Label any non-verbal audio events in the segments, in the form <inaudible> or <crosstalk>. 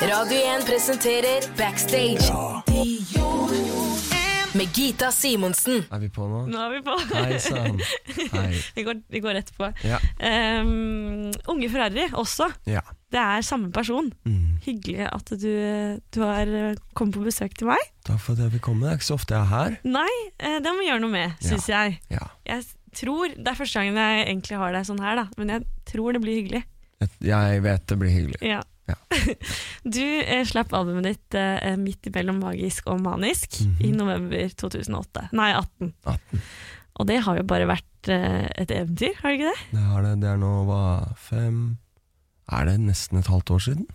Radio 1 presenterer Backstage. Med Gita Simonsen. Er vi på nå? Nå er vi på. Hei sann. Vi, går, vi går rett på. Ja. Um, unge Ferrari også. ja. Det er samme person. Mm. Hyggelig at du, du har eh, kommet på besøk til meg. Takk for at jeg fikk komme. Det er ikke så ofte jeg er her. Nei, eh, det må vi gjøre noe med, syns jeg. Ja. Jeg tror, Det er første gangen jeg egentlig har deg sånn her, da. men jeg tror det blir hyggelig. Jeg vet det blir hyggelig. Ja. Ja. <laughs> Du eh, slapp albumet ditt eh, midt imellom magisk og manisk i Mhm. november 2008. Nei, 18. 18. Og det har jo bare vært eh, et eventyr, har det ikke det? Det, har det, det er nå hva Fem Er det nesten et halvt år siden?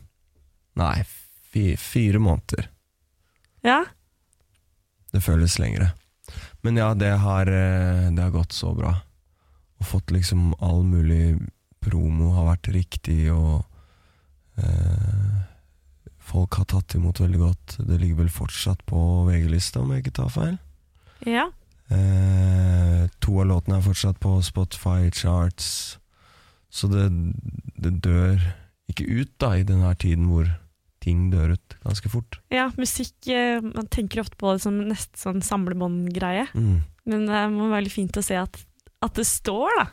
Nei, fi, fire måneder. Ja. Det føles lengre. Men ja, det har, eh, det har gått så bra. Og fått liksom all mulig promo har vært riktig, og eh, folk har tatt imot veldig godt. Det ligger vel fortsatt på VG-lista, om jeg ikke tar feil. ja. Eh, to av låtene er fortsatt på Spotify charts, så det, det dør ikke ut da i denne tiden hvor ting dør ut ganske fort. Ja, musikk eh, Man tenker ofte på det som nesten sånn samlebåndgreie. Mm. Men det må være litt fint å se at, at det står, da.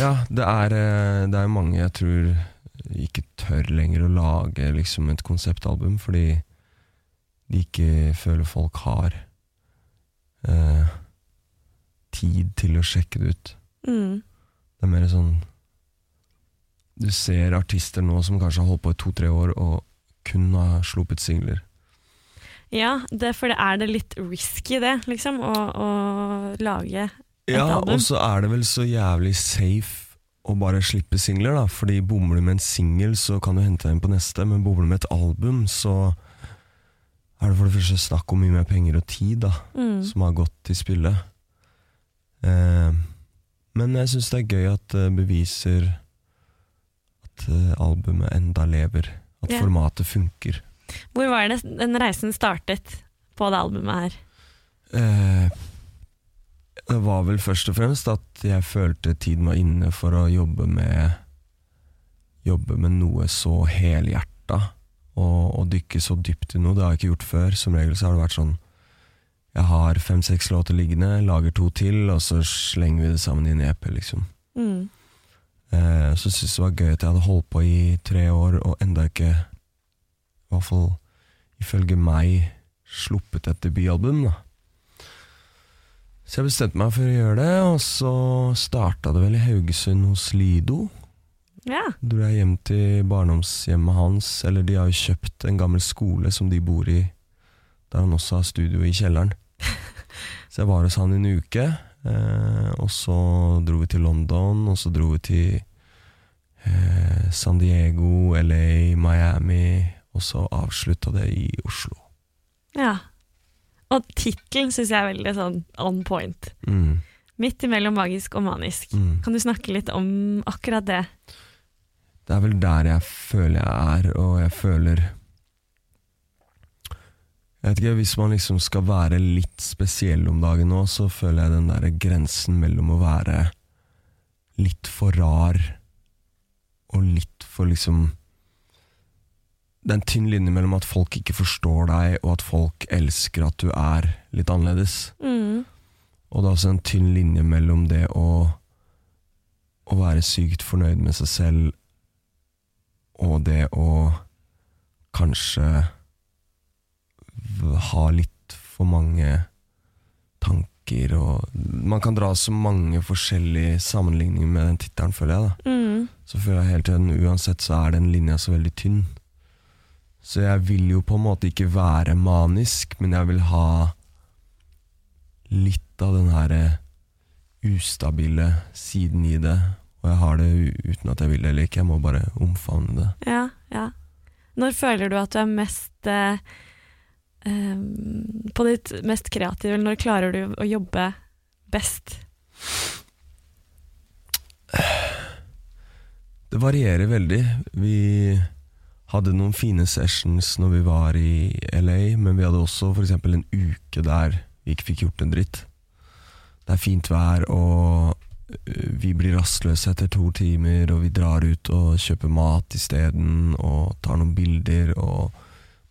Ja, det er, eh, det er mange jeg tror ikke tør lenger å lage liksom et konseptalbum, fordi de ikke føler folk har eh, tid til å sjekke det ut. Mm. Det er mer sånn Du ser artister nå som kanskje har holdt på i to-tre år og kun har sluppet singler. Ja, det, for det er det litt risky, det, liksom, å, å lage et Ja, album. og så er det vel så jævlig safe å bare slippe singler, da. Fordi bommer du med en singel, så kan du hente deg inn på neste, men bommer du med et album, så er det for det første snakk om mye mer penger og tid, da, Mm. som har gått til spille. Eh, men jeg syns det er gøy at det beviser at eh, albumet enda lever. At yeah. formatet funker. Hvor var det den reisen startet på det albumet her? Eh, det var vel først og fremst at jeg følte tiden var inne for å jobbe med Jobbe med noe så helhjerta, og, og dykke så dypt i noe. Det har jeg ikke gjort før. Som regel så har det vært sånn Jeg har fem-seks låter liggende, lager to til, og så slenger vi det sammen i en EP, liksom. Mm. Eh, så syntes det var gøy at jeg hadde holdt på i tre år og enda ikke, i hvert fall ifølge meg, sluppet et debutalbum. da. Så jeg bestemte meg for å gjøre det, og så starta det vel i Haugesund hos Lido. Ja. Dro jeg hjem til barndomshjemmet hans, eller de har jo kjøpt en gammel skole som de bor i, der han også har studio i kjelleren. <laughs> Så jeg var hos han i en uke, eh, og så dro vi til London, og så dro vi til eh, San Diego, LA, Miami, og så avslutta det i Oslo. ja. Og tittelen syns jeg er veldig sånn on point. Mm, Midt imellom magisk og manisk. mm. Kan du snakke litt om akkurat det? Det er vel der jeg føler jeg er, og jeg føler Jeg vet ikke, Hvis man liksom skal være litt spesiell om dagen nå, så føler jeg den der grensen mellom å være litt for rar og litt for liksom Det er en tynn linje mellom at folk ikke forstår deg, og at folk elsker at du er litt annerledes. Mm. Og det er også en tynn linje mellom det å, å være sykt fornøyd med seg selv og det å kanskje ha litt for mange tanker og Man kan dra så mange forskjellige sammenligninger med den tittelen, føler jeg. da Mm. Så føler jeg hele tiden uansett så er den linja så veldig tynn. Så jeg vil jo på en måte ikke være manisk, men jeg vil ha litt av den her ustabile siden i det. Og jeg har det uten at jeg vil det eller ikke, jeg må bare omfavne det. Ja, ja. Når føler du at du er mest eh, eh, På ditt mest kreative? Når klarer du å jobbe best? Det varierer veldig. Vi hadde noen fine sessions når vi var i LA, men vi hadde også eksempel en uke der vi ikke fikk gjort en dritt. Det er fint vær, og øh, vi blir rastløse etter to timer, og vi drar ut og kjøper mat isteden, og tar noen bilder, og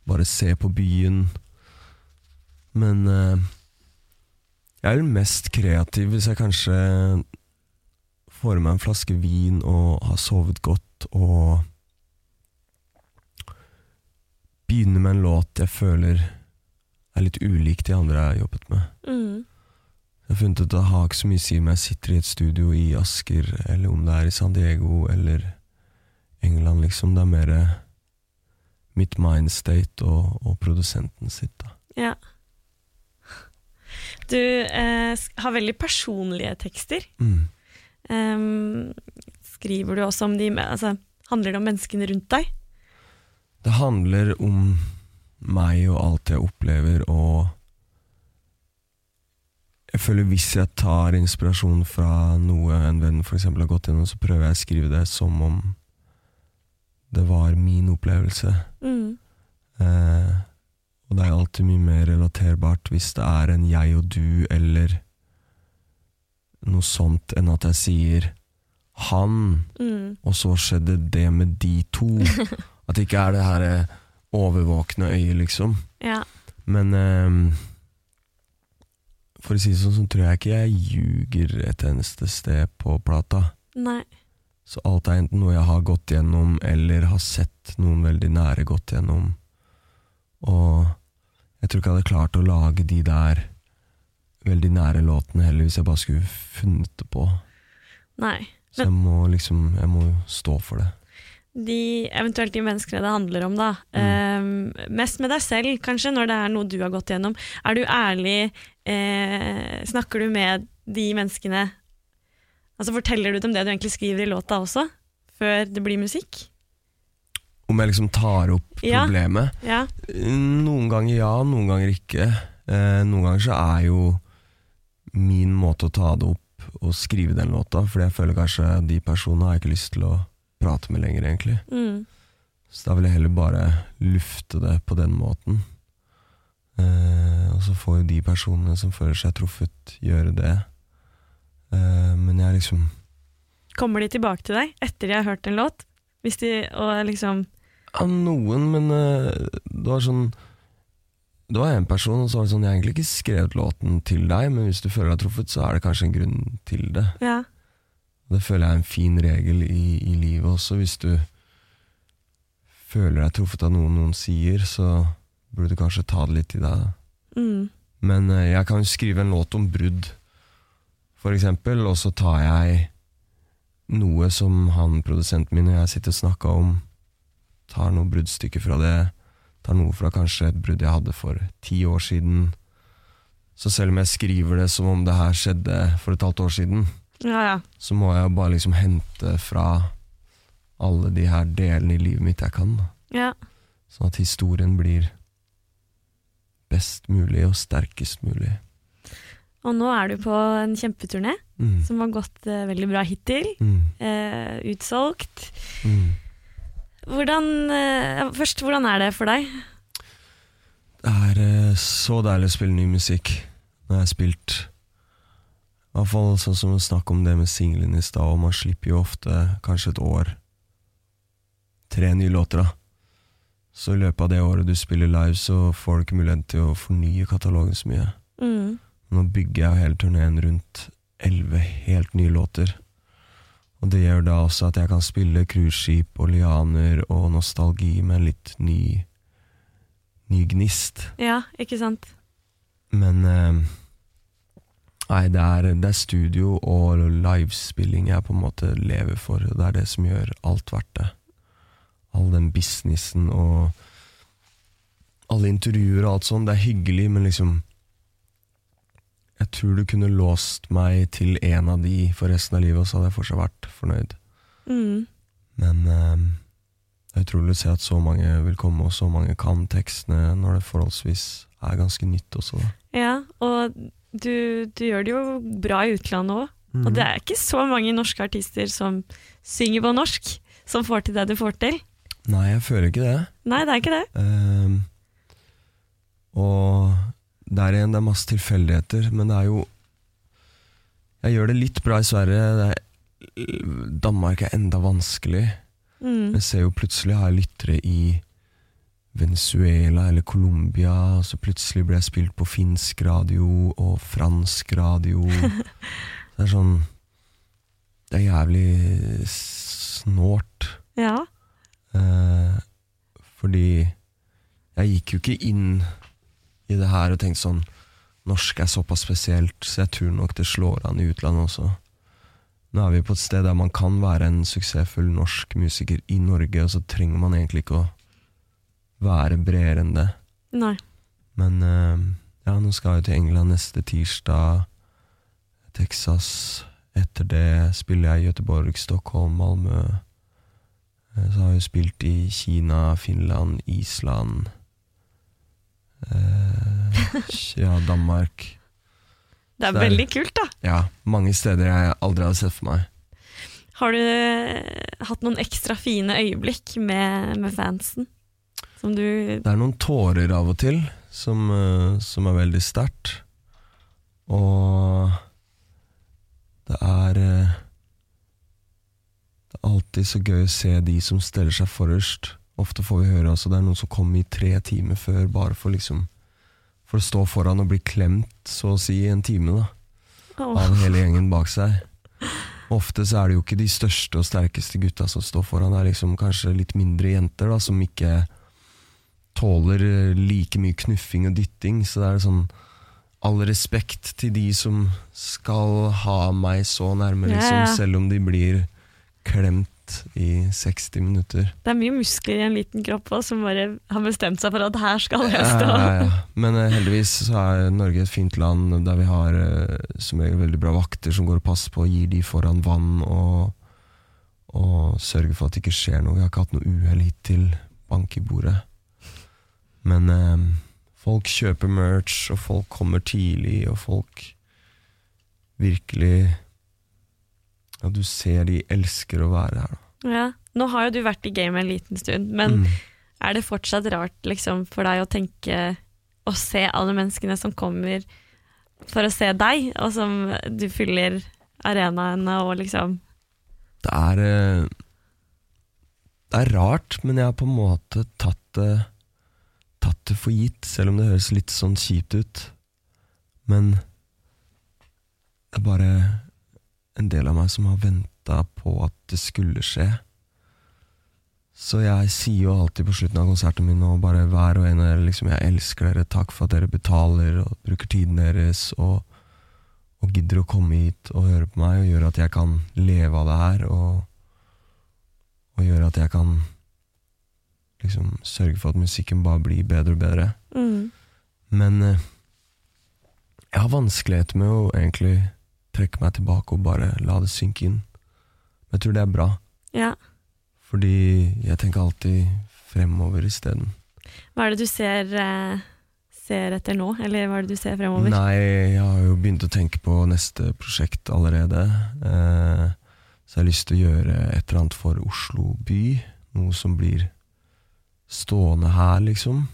bare ser på byen. Men øh, jeg er den mest kreativ hvis jeg kanskje får i meg en flaske vin og har sovet godt, og begynner med en låt jeg føler er litt ulik de andre jeg har jobbet med. Mm. Jeg har funnet ut at det har ikke så mye å si om jeg sitter i et studio i Asker, eller om det er i San Diego eller England, liksom. Det er mer mitt mindstate og, og produsenten sitt, da. Ja. Du eh, har veldig personlige tekster. Mm. Um, skriver du også om de altså, Handler det om menneskene rundt deg? Det handler om meg og alt jeg opplever, og jeg føler hvis jeg tar inspirasjon fra noe en venn for eksempel har gått gjennom, så prøver jeg å skrive det som om det var min opplevelse. Mm. Eh, og det er alltid mye mer relaterbart hvis det er en jeg og du, eller noe sånt, enn at jeg sier han, Mm. og så skjedde det med de to. <laughs> At det ikke er det her eh, overvåkne øyet, liksom. Ja. Men um, for å si det sånn, så tror jeg ikke jeg ljuger et eneste sted på plata. Nei. Så alt er enten noe jeg har gått gjennom, eller har sett noen veldig nære gått gjennom. Og jeg tror ikke jeg hadde klart å lage de der veldig nære låtene heller, hvis jeg bare skulle funnet det på. Nei. Så jeg må liksom Jeg må stå for det. De, eventuelt de menneskene det handler om, da. Ehm, mest med deg selv, kanskje, når det er noe du har gått gjennom. Er du ærlig? Eh, snakker du med de menneskene? Altså Forteller du dem det du egentlig skriver i låta også, før det blir musikk? Om jeg liksom tar opp Ja. problemet? Ja. Noen ganger ja, noen ganger ikke. Eh, noen ganger så er jo min måte å ta det opp og skrive den låta, fordi jeg føler kanskje de personene har jeg ikke lyst til å prate med lenger, egentlig. Mm. Så da vil jeg heller bare lufte det på den måten. Eh, og så får jo de personene som føler seg truffet, gjøre det. Eh, men jeg liksom Kommer de tilbake til deg etter de har hørt en låt? Hvis de, og liksom Ja, noen, men eh, det var sånn Det var en person, og så var det sånn Jeg har egentlig ikke skrevet låten til deg, men hvis du føler deg truffet, så er det kanskje en grunn til det. Ja. Det føler jeg er en fin regel i, i livet også. Hvis du føler deg truffet av noe noen sier, så burde du kanskje ta det litt i deg. Mm. Men eh, jeg kan jo skrive en låt om brudd, for eksempel, og så tar jeg noe som han produsenten min og jeg sitter og snakker om, tar noen bruddstykker fra det, tar noe fra kanskje et brudd jeg hadde for ti år siden. Så selv om jeg skriver det som om det her skjedde for et halvt år siden, ja, ja. så må jeg bare liksom hente fra alle de her delene i livet mitt jeg kan. ja. Sånn at historien blir best mulig og sterkest mulig. Og nå er du på en kjempeturné Mm. som har gått uh, veldig bra hittil. Mm. Uh, utsolgt. Mm. Hvordan, uh, først, hvordan er det for deg? Det er så deilig å spille ny musikk jeg har spilt. Hvert fall sånn som å snakke om det med singelen i stad, og man slipper jo ofte kanskje et år tre nye låter, da. Så i løpet av det året du spiller live, så får du ikke mulighet til å fornye katalogen så mye. Mm. Nå bygger jeg hele turneen rundt elleve helt nye låter. Og det gjør da også at jeg kan spille cruiseskip og lianer og nostalgi med en litt ny, ny gnist. Ja, ikke sant? Men eh, Nei, det er, det er studio og livespilling jeg på en måte lever for. Det er det som gjør alt verdt det. All den businessen og alle intervjuer og alt sånt. Det er hyggelig, men liksom Jeg tror du kunne låst meg til en av de for resten av livet, og så hadde jeg fortsatt vært fornøyd. Mm. Men eh, det er utrolig å se at så mange vil komme, og så mange kan tekstene, når det forholdsvis er ganske nytt også. Da. Ja, og du, du gjør det jo bra i utlandet òg. Og det er ikke så mange norske artister som synger på norsk, som får til det du får til. Nei, jeg føler ikke det. Nei, det er ikke det. Uh, og der igjen, det er masse tilfeldigheter, men det er jo Jeg gjør det litt bra i Sverige. Er, Danmark er enda vanskelig. Mm. Jeg ser jo plutselig har jeg lyttere i Venezuela eller Colombia, og så plutselig ble jeg spilt på finsk radio og fransk radio. <laughs> Det er sånn Det er jævlig snålt. Ja. Eh, fordi jeg gikk jo ikke inn i det her og tenkte sånn Norsk er såpass spesielt, så jeg tror nok det slår an i utlandet også. Nå er vi på et sted der man kan være en suksessfull norsk musiker i Norge, og så trenger man egentlig ikke å være bredere enn det. Nei. Men eh, ja, nå skal jeg til England neste tirsdag. Texas. Etter det spiller jeg i Göteborg, Stockholm, Malmö. Eh, Så har jeg spilt i Kina, Finland, Island eh, Ja, Danmark. Det er det er- veldig kult, da. Ja, mange steder jeg aldri hadde sett for meg. Har du hatt noen ekstra fine øyeblikk med, med fansen? Som du Det er noen tårer av og til som, eh, som er veldig sterkt. Og det er eh, Det er alltid så gøy å se de som steller seg forrest. Ofte får vi høre altså, det er noen som kommer i tre timer før bare for liksom For å stå foran og bli klemt, så å si, i en time, da. oh. Av hele gjengen bak seg. Ofte så er det jo ikke de største og sterkeste gutta som står foran, det er liksom kanskje litt mindre jenter da, som ikke tåler eh, like mye knuffing og dytting. Så det er sånn all respekt til de som skal ha meg så nærme, liksom, Ja, ja. selv om de blir klemt i 60 minutter. Det er mye muskler i en liten kropp også, som bare har bestemt seg for at her skal jeg stå. ja, ja. Men uh, heldigvis så er Norge et fint land der vi har uh, som regel veldig bra vakter som går og passer på og gir de foran vann og, og sørger for at det ikke skjer noe. Vi har ikke hatt noe uhell hittil. Bank i bordet. Men eh, folk kjøper merch, og folk kommer tidlig, og folk virkelig Ja, du ser de elsker å være her. Da. Ja. Nå har jo du vært i gamet en liten stund, men Mm. er det fortsatt rart liksom, for deg å tenke og se alle menneskene som kommer for å se deg, og som du fyller arenaene og liksom Det er eh, Det er rart, men jeg har på en måte tatt det Tatt det for gitt, selv om det høres litt sånn kjipt ut. Men det er bare en del av meg som har venta på at det skulle skje. Så jeg sier jo alltid på slutten av konserten min og bare hver og en av dere liksom, jeg elsker dere, takk for at dere betaler og bruker tiden deres og, og gidder å komme hit og høre på meg og gjøre at jeg kan leve av det her og, og gjøre at jeg kan liksom sørge for at musikken bare blir bedre og bedre. mm. Men eh, jeg har vanskeligheter med å egentlig trekke meg tilbake og bare la det synke inn. Men jeg tror det er bra, Ja. fordi jeg tenker alltid fremover isteden. Hva er det du ser, eh, ser etter nå, eller hva er det du ser fremover? Nei, jeg har jo begynt å tenke på neste prosjekt allerede. Eh, så jeg har lyst til å gjøre et eller annet for Oslo by. Noe som blir stående her, liksom.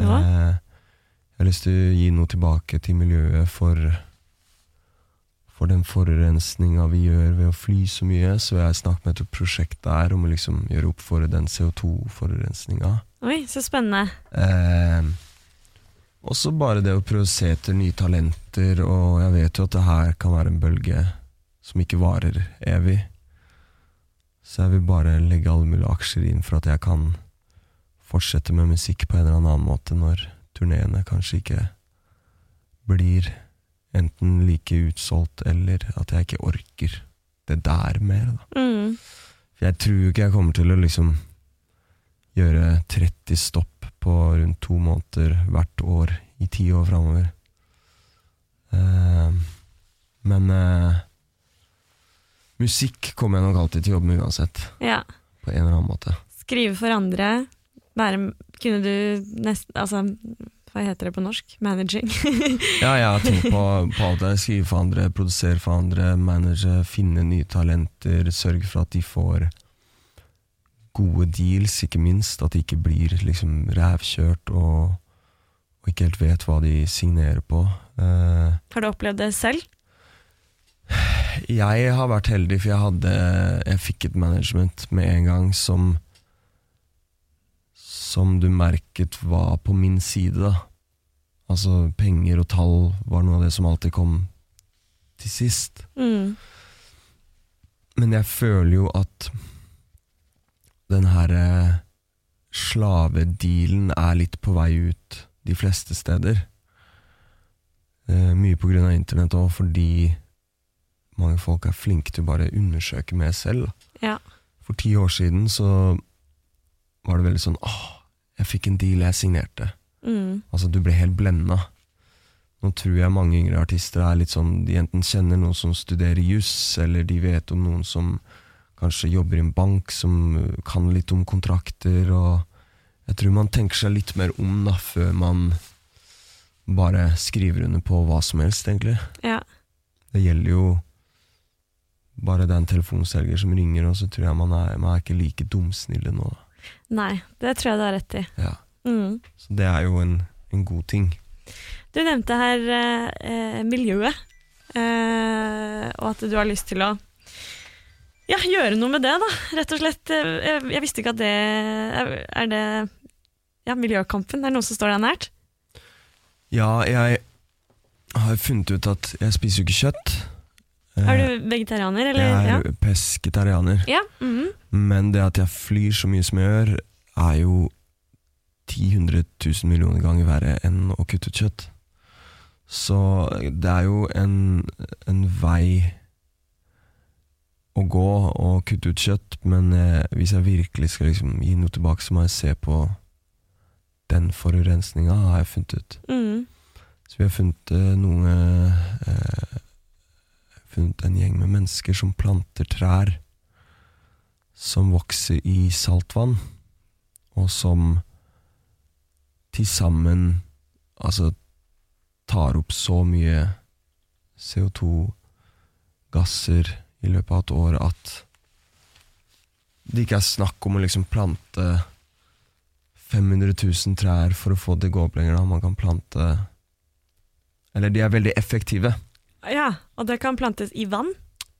Ja. Eh, jeg har lyst til å gi noe tilbake til miljøet for For den forurensninga vi gjør ved å fly så mye. Så jeg har snakket med et prosjekt der om å liksom gjøre opp for den CO2-forurensninga. Oi, så spennende. Eh, også bare det å prøve å se etter nye talenter, og jeg vet jo at det her kan være en bølge som ikke varer evig. Så jeg vil bare legge alle mulige aksjer inn for at jeg kan fortsette med musikk på en eller annen måte når turneene kanskje ikke blir enten like utsolgt, eller at jeg ikke orker det der mer. Da. Mm. For jeg tror ikke jeg kommer til å liksom gjøre 30 stopp på rundt to måneder hvert år i ti år framover. Eh, men eh, musikk kommer jeg nok alltid til å jobbe med uansett, Ja. på en eller annen måte. Skrive for andre. Være, kunne du nesten Altså, hva heter det på norsk? Managing? <laughs> Ja, jeg har tenkt på, på alt det. Skrive for andre, produsere for andre, manage, finne nye talenter, sørge for at de får gode deals, ikke minst. At de ikke blir liksom rævkjørt og, og ikke helt vet hva de signerer på. Uh, Har du opplevd det selv? Jeg har vært heldig, for jeg, hadde, jeg fikk et management med en gang som Som du merket var på min side. da Altså Penger og tall var noe av det som alltid kom til sist. Mm. Men jeg føler jo at den her eh, slavedealen er litt på vei ut de fleste steder. Eh, mye på grunn av internett òg, fordi mange folk er flinke til å bare undersøke mer selv. Ja. For ti år siden så var det veldig sånn åh, jeg fikk en deal, jeg signerte. Mm. Altså, du ble helt blenda. Nå tror jeg mange yngre artister er litt sånn De enten kjenner noen som studerer juss, eller de vet om noen som kanskje jobber i en bank, som uh, kan litt om kontrakter, og jeg tror man tenker seg litt mer om da, før man bare skriver under på hva som helst, egentlig. ja. Det gjelder jo bare den telefonselger som ringer, og så tror jeg man er, man er ikke like dumsnille nå. Da. Nei, det tror jeg du har rett i. Ja. Mm. Så det er jo en, en god ting. Du nevnte her eh, eh, miljøet, eh, og at du har lyst til å ja, gjøre noe med det, da. Rett og slett. Eh, Jeg, jeg visste ikke at det Er det ja, miljøkampen? Er det noe som står deg nært? Ja, jeg har funnet ut at jeg spiser jo ikke kjøtt. Er Eh, du vegetarianer, eller? Jeg ja. er pesketarianer. Ja. mhm. Men det at jeg flyr så mye som jeg gjør, er jo 10 000 000 millioner ganger verre enn å kutte ut kjøtt. Så det er jo en, en vei å gå og kutte ut kjøtt, men eh, hvis jeg virkelig skal liksom gi noe tilbake, så må jeg se på den forurensninga, har jeg funnet ut. Mm. Så vi har funnet eh, noe eh, Funnet en gjeng med mennesker som planter trær som vokser i saltvann, og som til sammen altså tar opp så mye CO2-gasser i løpet av et år at det ikke er snakk om å liksom plante 500 000 trær for å få det gå opp lenger. Da. Man kan plante Eller de er veldig effektive ja, og det kan plantes i vann.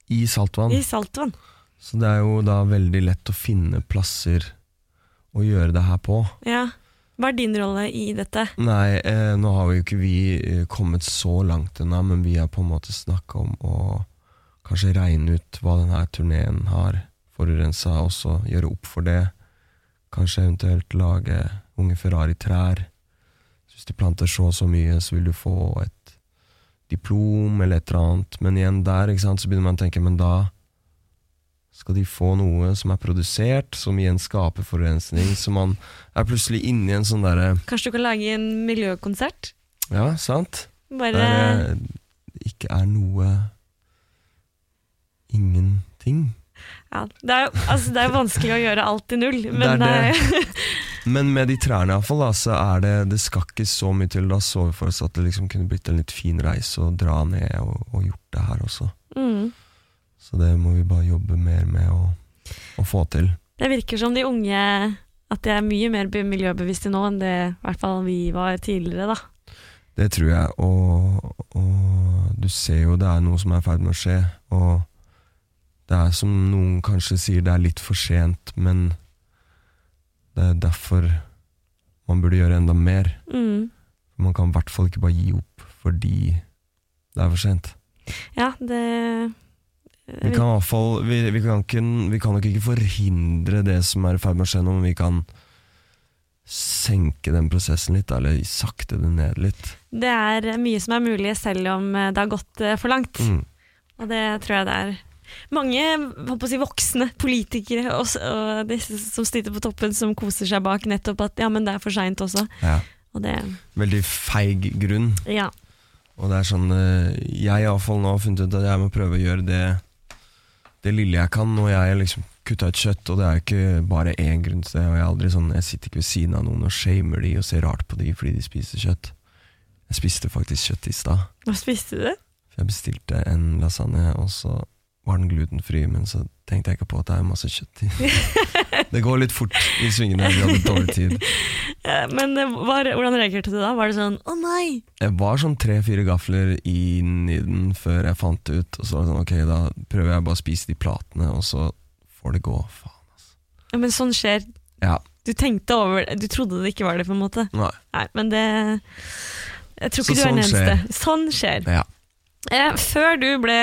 i saltvann. I saltvann. Så det er jo da veldig lett å finne plasser å gjøre det her på. Ja. Hva er din rolle i dette? Nei, eh, nå har jo ikke vi eh, kommet så langt ennå, men vi har på en måte snakka om å kanskje regne ut hva denne turneen har forurensa, og så gjøre opp for det. Kanskje eventuelt lage unge Ferrari-trær. Hvis de planter så og så mye, så vil du få et diplom eller et eller annet. Men igjen der, ikke sant, så begynner man å tenke, men da skal de få noe som er produsert, som igjen skaper forurensning. Så man er plutselig inne i en sånn derre Kanskje du kan lage en miljøkonsert? Ja, sant? Bare Der det ikke er noe Ingenting. ja, det, er, jo- altså, det vanskelig å gjøre alt til null, men Det er eh, <laughs> Men med de trærne iallfall, så er det Det skal ikke så mye til. Da så vi for oss at det liksom kunne blitt en litt fin reise å dra ned og, og gjort det her også. mm. Så det må vi bare jobbe mer med å, å få til. Det virker som de unge At de er mye mer miljøbevisste nå enn det i hvert fall vi var tidligere, da. Det tror jeg, og, og du ser jo det er noe som er i ferd med å skje. Og det er som noen kanskje sier, det er litt for sent, men det er derfor man burde gjøre enda mer. Mm. Man kan i hvert fall ikke bare gi opp fordi det er for sent. Ja, det Vi kan, i hvert fall, vi, vi, kan ikke, vi kan nok ikke forhindre det som er i ferd med å skje nå, men vi kan senke den prosessen litt, eller sakte det ned litt. Det er mye som er mulig selv om eh, det har gått eh, for langt. Mm. Og det tror jeg det er mange si, voksne politikere også, og disse som sitter på toppen, som koser seg bak nettopp at ja, men det er for seint også. Ja. Og det Veldig feig grunn. Ja. Og det er sånn eh, Jeg i hvert fall nå har funnet ut at jeg må prøve å gjøre det Det lille jeg kan Når jeg liksom kutta ut kjøtt Og det er jo ikke bare én grunn til det Og jeg, er aldri sånn, jeg sitter ikke ved siden av noen og shamer de Og ser rart på de fordi de spiser kjøtt Jeg spiste faktisk kjøtt i stad Hva spiste du? Jeg bestilte en lasagne Og så var den glutenfri Men så tenkte jeg ikke på at det er masse kjøtt i <laughs> Det går litt fort i svingene Vi hadde dårlig tid Men eh, var, hvordan reagerte du da? Var det sånn 'å nei'? Jeg var sånn tre-fire gafler inn i den før jeg fant det ut. Og så var det sånn, ok, da prøver jeg bare å spise de platene, og så får det gå. Faen. altså. Ja, men sånn skjer. Ja. Du tenkte over det, du trodde det ikke var det, på en måte. Nei. Nei, men det Jeg tror Så ikke du er den sånn eneste. Sånn skjer. Ja. Eh, før du ble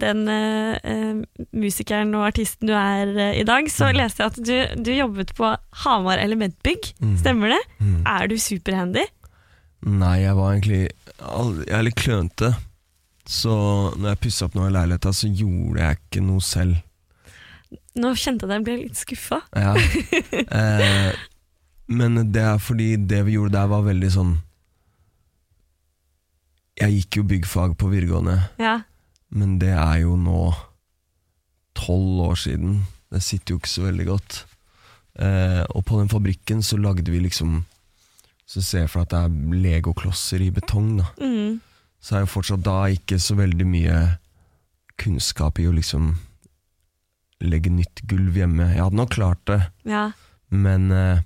den eh, eh, musikeren og artisten du er i dag, så leste jeg at du, du jobbet på Hamar Elementbygg. Mm. Stemmer det? Mm. Er du superhandy? Nei, jeg var egentlig Jeg er litt klønete. Så når jeg pussa opp noe i leiligheta, så gjorde jeg ikke noe selv. Nå kjente jeg at jeg ble litt skuffa. Ja. <laughs> eh, men det er fordi det vi gjorde der, var veldig sånn Jeg gikk jo byggfag på videregående, Ja. men det er jo nå tolv år siden. Det sitter jo ikke så veldig godt. Eh, og på den fabrikken så lagde vi liksom Så ser jeg for at det er legoklosser i betong, da. Mm. Så er jo fortsatt da ikke så veldig mye kunnskap i å liksom legge nytt gulv hjemme. Jeg hadde nok klart det, ja. men eh,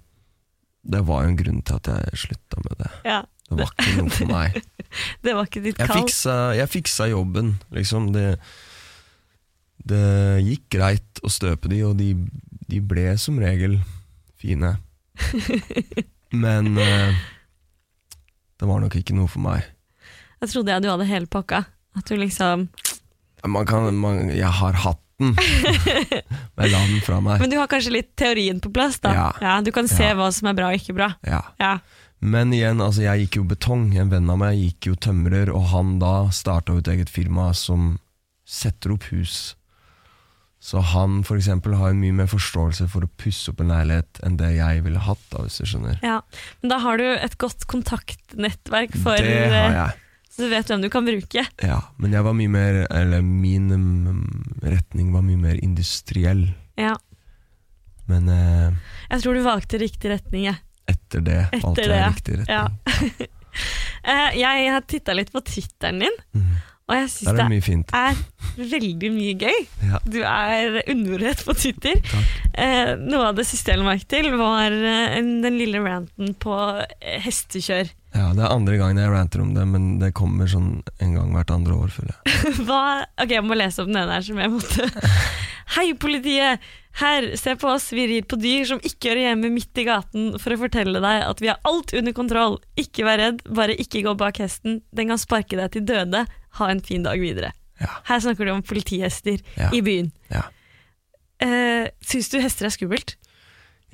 det var jo en grunn til at jeg slutta med det. ja. Det var ikke noe for meg. <laughs> Det var ikke ditt Jeg fiksa, jeg fiksa jobben, liksom. Det, det gikk greit å støpe de, og de, de ble som regel fine. <laughs> Men uh, det var nok ikke noe for meg. Jeg trodde jeg du hadde hele pakka. At du liksom Man kan, man, jeg har hatt den, <laughs> men jeg la den fra meg. Men du har kanskje litt teorien på plass, da? Ja. du kan se Ja. hva som er bra og ikke bra. Ja. Ja. Men igjen, altså jeg gikk jo betong. En venn av meg gikk jo tømrer, og han da starta et eget firma som setter opp hus. Så han for eksempel har en mye mer forståelse for å pusse opp en leilighet enn det jeg ville hatt, da, hvis du skjønner. ja. Men da har du et godt kontaktnettverk for det har eh, jeg. Så du vet hvem du kan bruke. Ja, men jeg var mye mer Eller min mm, retning var mye mer industriell. Ja. Men eh, Jeg tror du valgte riktig retning, jeg. Etter det Etter er det, riktig retning. Ja. <laughs> Eh, jeg har titta litt på Twitteren din, Mm. og jeg syns det er, er veldig mye gøy. Ja. Du er underrett på Twitter. Eh, noe av det siste jeg la merke til, var eh, den lille ranten på eh, hestekjør. ja, det er andre gangen jeg ranter om det, men det kommer sånn en gang hvert andre år, føler jeg. <laughs> Hva? Ok, jeg må lese opp den ene her som jeg måtte. <laughs> Hei, politiet! Her, se på oss, vi rir på dyr som ikke hører hjemme midt i gaten for å fortelle deg at vi har alt under kontroll. Ikke vær redd, bare ikke gå bak hesten. Den kan sparke deg til døde. Ha en fin dag videre. Ja. Her snakker du om politihester Ja. i byen. Ja. Eh, Syns du hester er skummelt?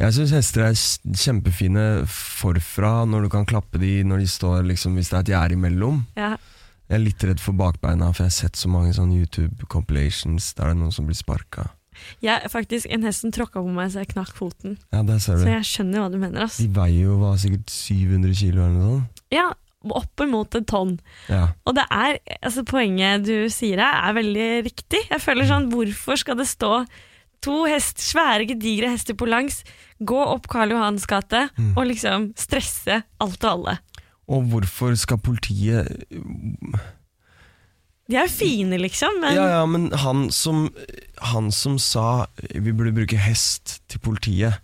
Jeg syns hester er kjempefine forfra, når du kan klappe de når de står liksom, hvis det er et gjerde imellom. Ja. Jeg er litt redd for bakbeina, for jeg har sett så mange sånne YouTube-compilations der det er noen som blir sparka. Jeg faktisk en hest som tråkka på meg så jeg knakk foten. Ja, der ser du. Så jeg skjønner hva du mener. ass. De veier jo hva, sikkert 700 kilo eller noe sånt. Ja, Oppimot et tonn. Ja. Og det er, altså Poenget du sier her, er veldig riktig. Jeg føler sånn, Hvorfor skal det stå to hest, svære, gedigre hester på langs, gå opp Karl Johans gate Mm. og liksom stresse alt og alle? Og hvorfor skal politiet De er jo fine, liksom, men Ja, ja, men han som, han som sa vi burde bruke hest til politiet,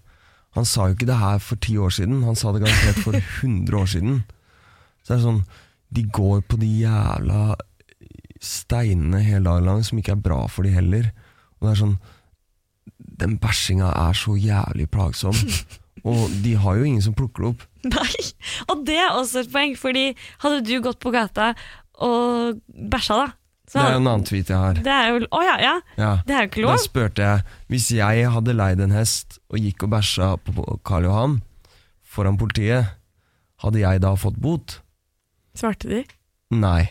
han sa jo ikke det her for ti år siden, han sa det garantert for <laughs> 100 år siden. Så det er sånn, de går på de jævla steinene hele dagen lang, som ikke er bra for de heller. Og det er sånn, den bæsjinga er så jævlig plagsom. <laughs> Og de har jo ingen som plukker det opp. Nei. Og det er også et poeng, fordi hadde du gått på gata og bæsja, da så Det er jo en annen tweet jeg har. det er jo oh ja, ja. Ja. Det er jo ikke lov. Da spurte jeg Hvis jeg hadde leid en hest og gikk og bæsja på Karl Johan foran politiet, hadde jeg da fått bot? Svarte de? Nei.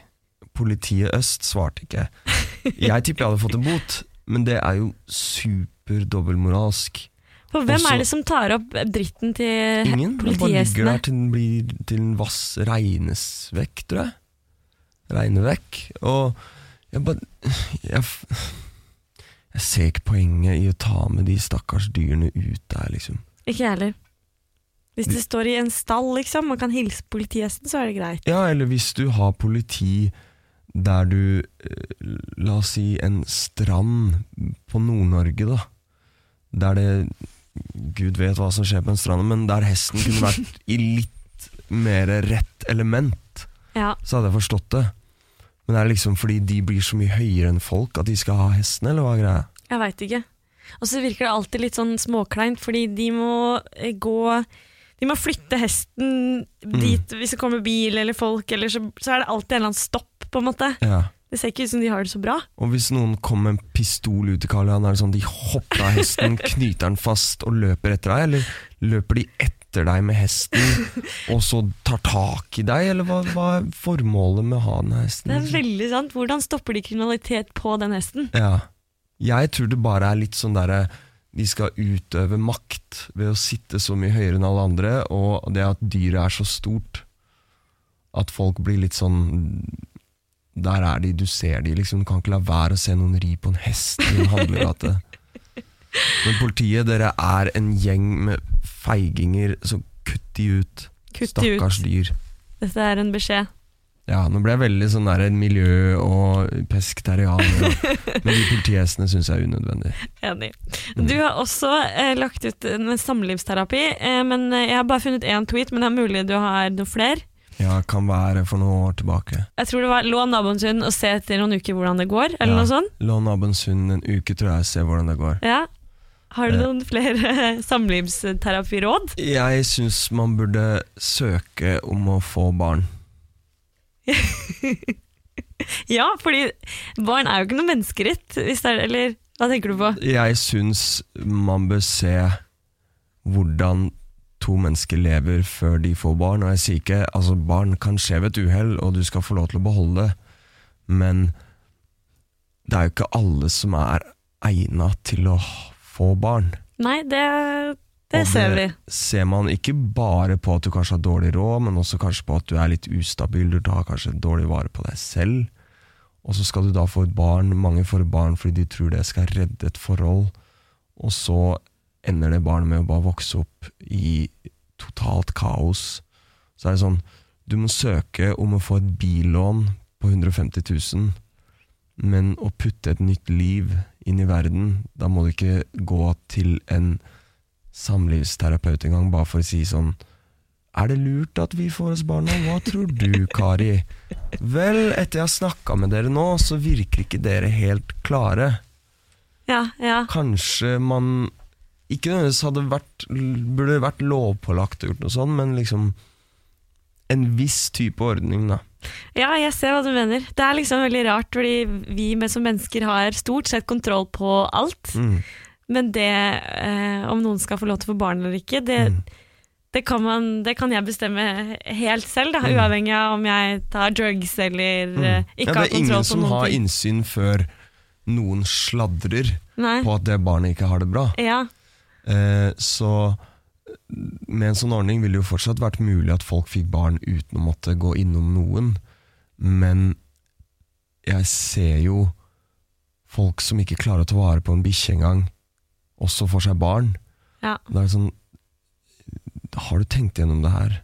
Politiet Øst svarte ikke. <laughs> Jeg tipper jeg hadde fått en bot, men det er jo superdobbelmoralsk. For hvem Også- er det som tar opp dritten til Ingen. Den bare ligger der til den blir til den vass regnes vekk, tror jeg. Regner vekk. Og jeg bare jeg, jeg ser ikke poenget i å ta med de stakkars dyrene ut der, liksom. Ikke jeg heller. Hvis det står i en stall liksom, og kan hilse politihesten, så er det greit. Ja, eller hvis du har politi der du eh, La oss si en strand på Nord-Norge, da. Der det Gud vet hva som skjer på en strand, men der hesten kunne vært <laughs> i litt mer rett element, Ja. så hadde jeg forstått det. Men er det liksom fordi de blir så mye høyere enn folk at de skal ha hestene, eller hva er greia? Jeg veit ikke. Og så virker det alltid litt sånn småkleint, fordi de må eh, gå De må flytte hesten dit hvis det kommer bil eller folk, eller så, så er det alltid en eller annen stopp, på en måte. Ja. Det ser ikke ut som de har det så bra. Og hvis noen kommer med en pistol ut til Karl Johan, er det sånn de hopper av hesten, <laughs> knyter den fast og løper etter deg, eller løper de etter deg med hesten <laughs> og så tar tak i deg, eller hva, hva er formålet med å ha den hesten? Det er veldig sant. Hvordan stopper de kriminalitet på den hesten? Ja. Jeg tror det bare er litt sånn derre de skal utøve makt ved å sitte så mye høyere enn alle andre, og det at dyret er så stort at folk blir litt sånn Der er de, du ser de liksom. Du kan ikke la være å se noen ri på en hest i en handlegate. <laughs> Men politiet, dere er en gjeng med feiginger, så kutt de ut. Kutt de ut. Dyr. Dette er en beskjed. Ja, nå ble jeg veldig sånn der miljø- og pesketarianer. og- <laughs> Men de politihestene syns jeg er unødvendig. Enig. Du har også eh, lagt ut en samlivsterapi, eh, men eh, jeg har bare funnet én tweet, men det er mulig du har noen flere. Ja, kan være for noen år tilbake. Jeg tror det var 'lån naboens hund og se etter noen uker hvordan det går', eller Ja. noe sånt. Lån naboens hund en uke, tror jeg, se hvordan det går. Ja. Har du noen flere <laughs> samlivsterapiråd? Jeg syns man burde søke om å få barn. <laughs> Ja, fordi barn er jo ikke noe menneskerett, er, eller hva tenker du på? Jeg syns man bør se hvordan to mennesker lever før de får barn. Og jeg sier ikke altså barn kan skje ved et uhell, og du skal få lov til å beholde det, men det er jo ikke alle som er egna til å få barn. Nei, det, det ser vi. ser man ikke bare på at du kanskje har dårlig råd, men også kanskje på at du er litt ustabil, du tar kanskje dårlig vare på deg selv. Og så skal du da få et barn, mange får et barn fordi de tror det skal redde et forhold, og så ender det barnet med å bare vokse opp i totalt kaos. Så er det sånn, du må søke om å få et billån på 150 000, men å putte et nytt liv inn i verden, da må du ikke gå til en samlivsterapeut engang bare for å si sånn Er det lurt at vi får oss barn nå? Hva tror du, Kari? Vel, etter jeg har snakka med dere nå, så virker ikke dere helt klare. Ja, ja. Kanskje man ikke nødvendigvis hadde vært burde vært lovpålagt å gjort noe sånt, men liksom en viss type ordning, da. Ja, jeg ser hva du mener. Det er liksom veldig rart, fordi vi med som mennesker har stort sett kontroll på alt. Mm. Men det, eh, om noen skal få lov til å få barn eller ikke, det, Mm. det, kan man, det kan jeg bestemme helt selv, da, Mm. uavhengig av om jeg tar drugs eller mm. ikke ja, har det er ingen som har ting. innsyn før noen sladrer Nei. på at det barnet ikke har det bra. Ja, Eh, så med en sånn ordning ville det jo fortsatt vært mulig at folk fikk barn uten å måtte gå innom noen. Men jeg ser jo folk som ikke klarer å ta vare på en bikkje engang, også får seg barn. ja. Det er sånn Har du tenkt gjennom det her?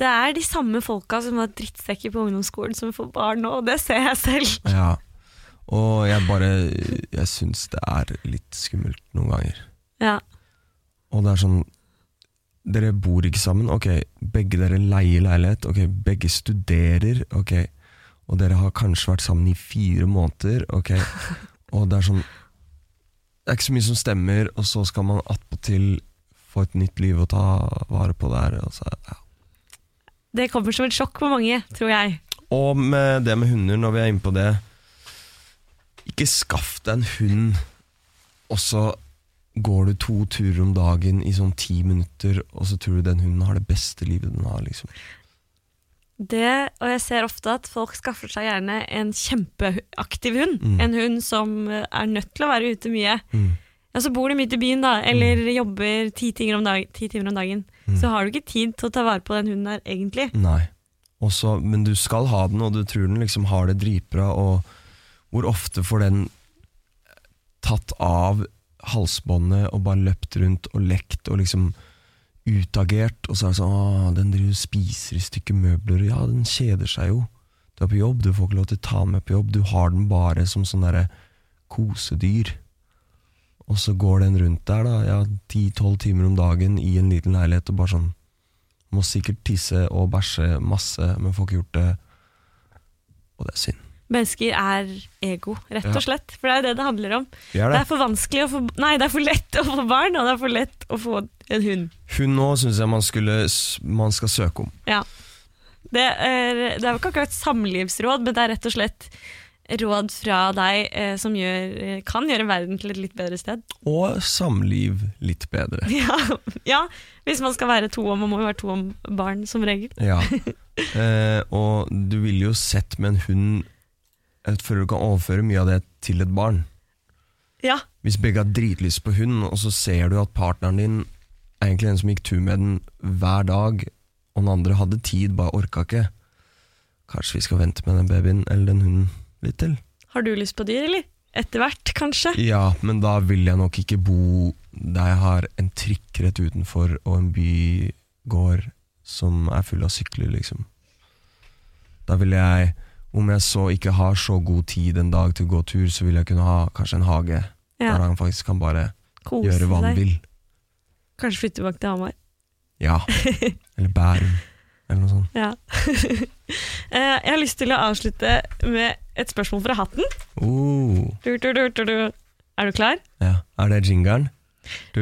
Det er de samme folka som var drittsekker på ungdomsskolen som får barn nå, og det ser jeg selv. Ja. Og jeg bare Jeg syns det er litt skummelt noen ganger. Ja, Og det er sånn Dere bor ikke sammen, ok Begge dere leier leilighet, ok Begge studerer, ok Og dere har kanskje vært sammen i fire måneder, ok <laughs> Og det er sånn Det er ikke så mye som stemmer Og så skal man attpåtil få et nytt liv og ta vare på der her. Altså, ja. Det kommer som et sjokk på mange, tror jeg. og med det med hunder, når vi er inne på det Ikke skaff deg en hund Og så går du to turer om dagen i sånn ti minutter, og så tror du den hunden har det beste livet den har. liksom. Det, og jeg ser ofte at folk skaffer seg gjerne en kjempeaktiv hund. Mm. En hund som eh, er nødt til å være ute mye. Mm. Ja, Så bor du midt i byen, da, eller jobber ti timer om, dag, ti timer om dagen. Mm. Så har du ikke tid til å ta vare på den hunden der, egentlig. Nei. Også, men du skal ha den, og du tror den liksom har det dritbra. Og hvor ofte får den tatt av halsbåndet og bare løpt rundt og lekt og liksom utagert, og så er det sånn Åh, den driver spiser i stykker møbler. Ja, den kjeder seg jo. Du er på jobb, du får ikke lov til å ta den med på jobb. Du har den bare som sånn derre kosedyr. Og så går den rundt der, da, ja, 10-12 timer om dagen i en liten leilighet og bare sånn Må sikkert tisse og bæsje masse, men får ikke gjort det. Og det er synd. Mennesker er ego, rett og slett. For det er jo det det handler om. Det er Det det. er for vanskelig å få Nei, det er for lett å få barn, og det er for lett å få en hund. Hun nå syns jeg man, skulle, man skal søke om. Ja. Det er, det er jo ikke akkurat samlivsråd, men det er rett og slett råd fra deg eh, som gjør, eh, kan gjøre verden til et litt bedre sted. Og samliv litt bedre. <laughs> Ja, ja, hvis man skal være to om, man må jo være to om barn som regel. Ja. <laughs> Eh, og du ville jo sett med en hund Jeg føler du kan overføre mye av det til et barn. Ja, Hvis begge har dritlyst på hund, og så ser du at partneren din er egentlig den som gikk tur med den hver dag, og den andre hadde tid, bare orka ikke. Kanskje vi skal vente med den babyen eller den hunden litt til? har du lyst på dyr, eller? Etter hvert, kanskje? Ja, men da vil jeg nok ikke bo der jeg har en trikk rett utenfor og en bygård som er full av sykler, liksom. Da vil jeg, om jeg så ikke har så god tid en dag til å gå tur, så vil jeg kunne ha kanskje en hage Ja, der han faktisk kan bare kose gjøre hva han vil. Kanskje flytte tilbake til Hamar. Ja. <laughs> Eller Bærum. Eller noe sånt. Ja. <laughs> Eh, jeg har lyst til å avslutte med et spørsmål fra hatten. Oh, Du, du, du. Er du klar? ja. Er det jingeren? <laughs>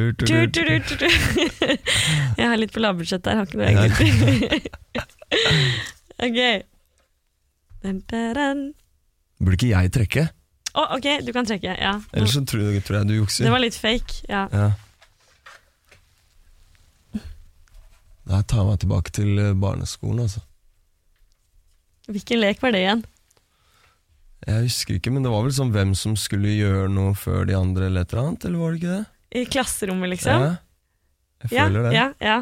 Jeg har litt på lavbudsjett der, har ikke noe egentlig. ok. Dun, dun, dun. Burde ikke jeg trekke? Å, ok, du kan trekke. Ja. Ellers så tror, tror jeg du jukser. Det var litt fake. Ja. Ja. Da tar meg tilbake til eh, barneskolen, altså. Hvilken lek var det igjen? Jeg husker ikke, men det var vel sånn hvem som skulle gjøre noe før de andre, eller et eller annet, eller var det ikke det? I klasserommet, liksom? Ja, jeg Ja, føler det. ja, ja.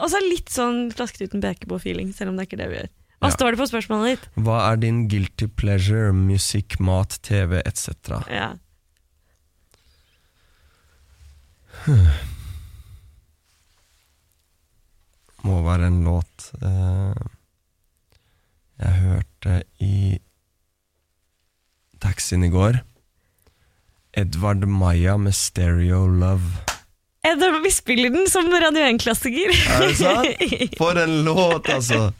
Og så litt sånn flasket uten peke-på-feeling, selv om det er ikke det vi gjør. Hva Ja. står det på spørsmålet ditt? Hva er din guilty pleasure, musikk, mat, TV etc.? Ja. Må være en låt uh, jeg hørte i taxien i går. Edvard Maya med Stereo Love. Edvard, Vi spiller den som Radio 1-klassiker. Er det sant? <laughs> For en låt, altså!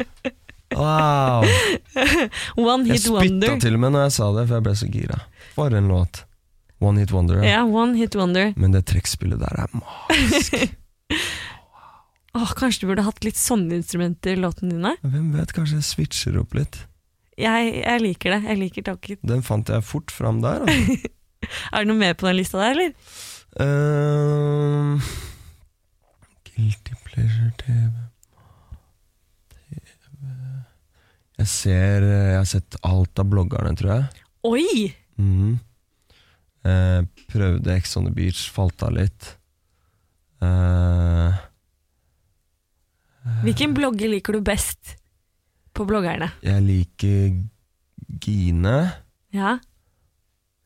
Wow! <laughs> One Jeg Hit spytta til og med når jeg sa det, for jeg ble så gira. For en låt. One Hit Wonder. Ja. yeah, One Hit Wonder. Men det trekkspillet der er magisk. <laughs> Åh, kanskje du burde hatt litt sånne instrumenter i låtene dine? Hvem vet, kanskje jeg switcher opp litt. Jeg, jeg liker det. Jeg liker taket. Den fant jeg fort fram der. Altså. <laughs> Er det noe mer på den lista der, eller? Uh, guilty pleasure TV Jeg ser Jeg har sett alt av bloggerne, tror jeg. Oi! Mm. Eh, prøvde Ex on the Beach, falt av litt. Eh, Hvilken blogger liker du best på bloggerne? jeg liker Gine Ja?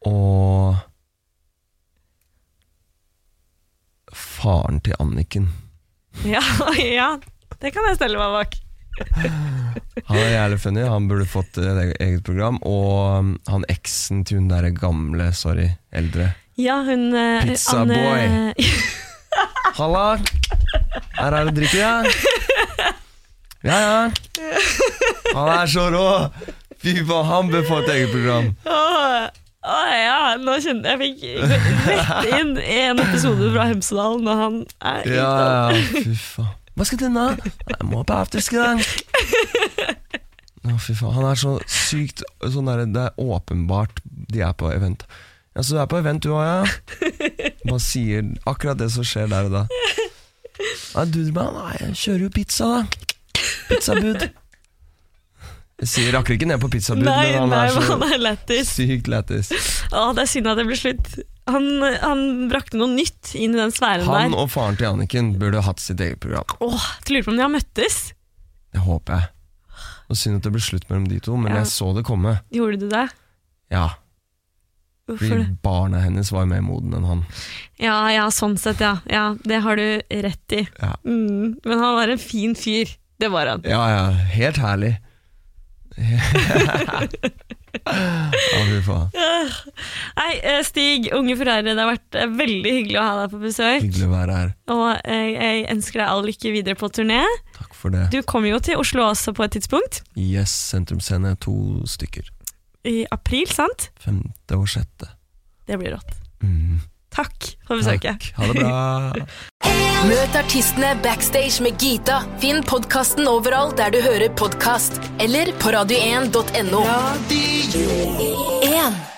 og faren til Anniken. Ja, <laughs> ja. Det kan jeg stelle meg bak. <laughs> Han er jævlig funny, han burde fått et eget- program. Og um, han eksen til hun derre gamle, sorry, eldre. Ja, hun Pizzaboy! Pizza boy. <laughs> Halla! Her er det drikke, ja? Ja, ja. Han er så rå! Fy faen, han bør få et eget program. Åh, åh, ja, nå kjenner jeg fikk rett inn en episode fra Hemsedal når han er Ja, ja, fy faen. Hva skal du nå? Jeg må på afterski, dag Å, fy faen. Han er så sykt sånn der, Det er åpenbart de er på event. Ja, Så du er på event du òg, ja? Bare sier akkurat det som skjer der og da. Nei, du, nei, jeg kjører jo pizza, da. Pizzabud. Jeg sier rakker ikke ned på pizzabud, Nei, men han nei, er så han er sykt lættis. Å, det er synd at det blir slutt. Han, han brakte noe nytt inn i den sfæren Han der. og faren til Anniken burde hatt sitt eget program. Åh, jeg lurer på om de har møttes? Det håper jeg. Og Synd at det ble slutt mellom de to, men Ja. jeg så det komme. Gjorde du det? Ja, Hvorfor fordi barna hennes var mer moden enn han. Ja, ja, sånn sett, ja. ja. Det har du rett i. Ja. Mm, men han var en fin fyr. Det var han. Ja, ja, helt herlig. <laughs> Ja. Nei, eh, Stig, unge Ferrari, det har vært eh, veldig hyggelig å ha deg på besøk. Hyggelig å være her. Og jeg, jeg ønsker deg all lykke videre på turné. Takk for det. Du kommer jo til Oslo også på et tidspunkt. Yes, sentrumsscene, to stykker. I april, sant? Femte og sjette. Det blir rått. Mm. Takk for besøket. Takk. Ha det bra. <laughs> Møt artistene backstage med Gita. Finn podkasten overalt der du hører podkast, eller på radio1.no. Radio 1.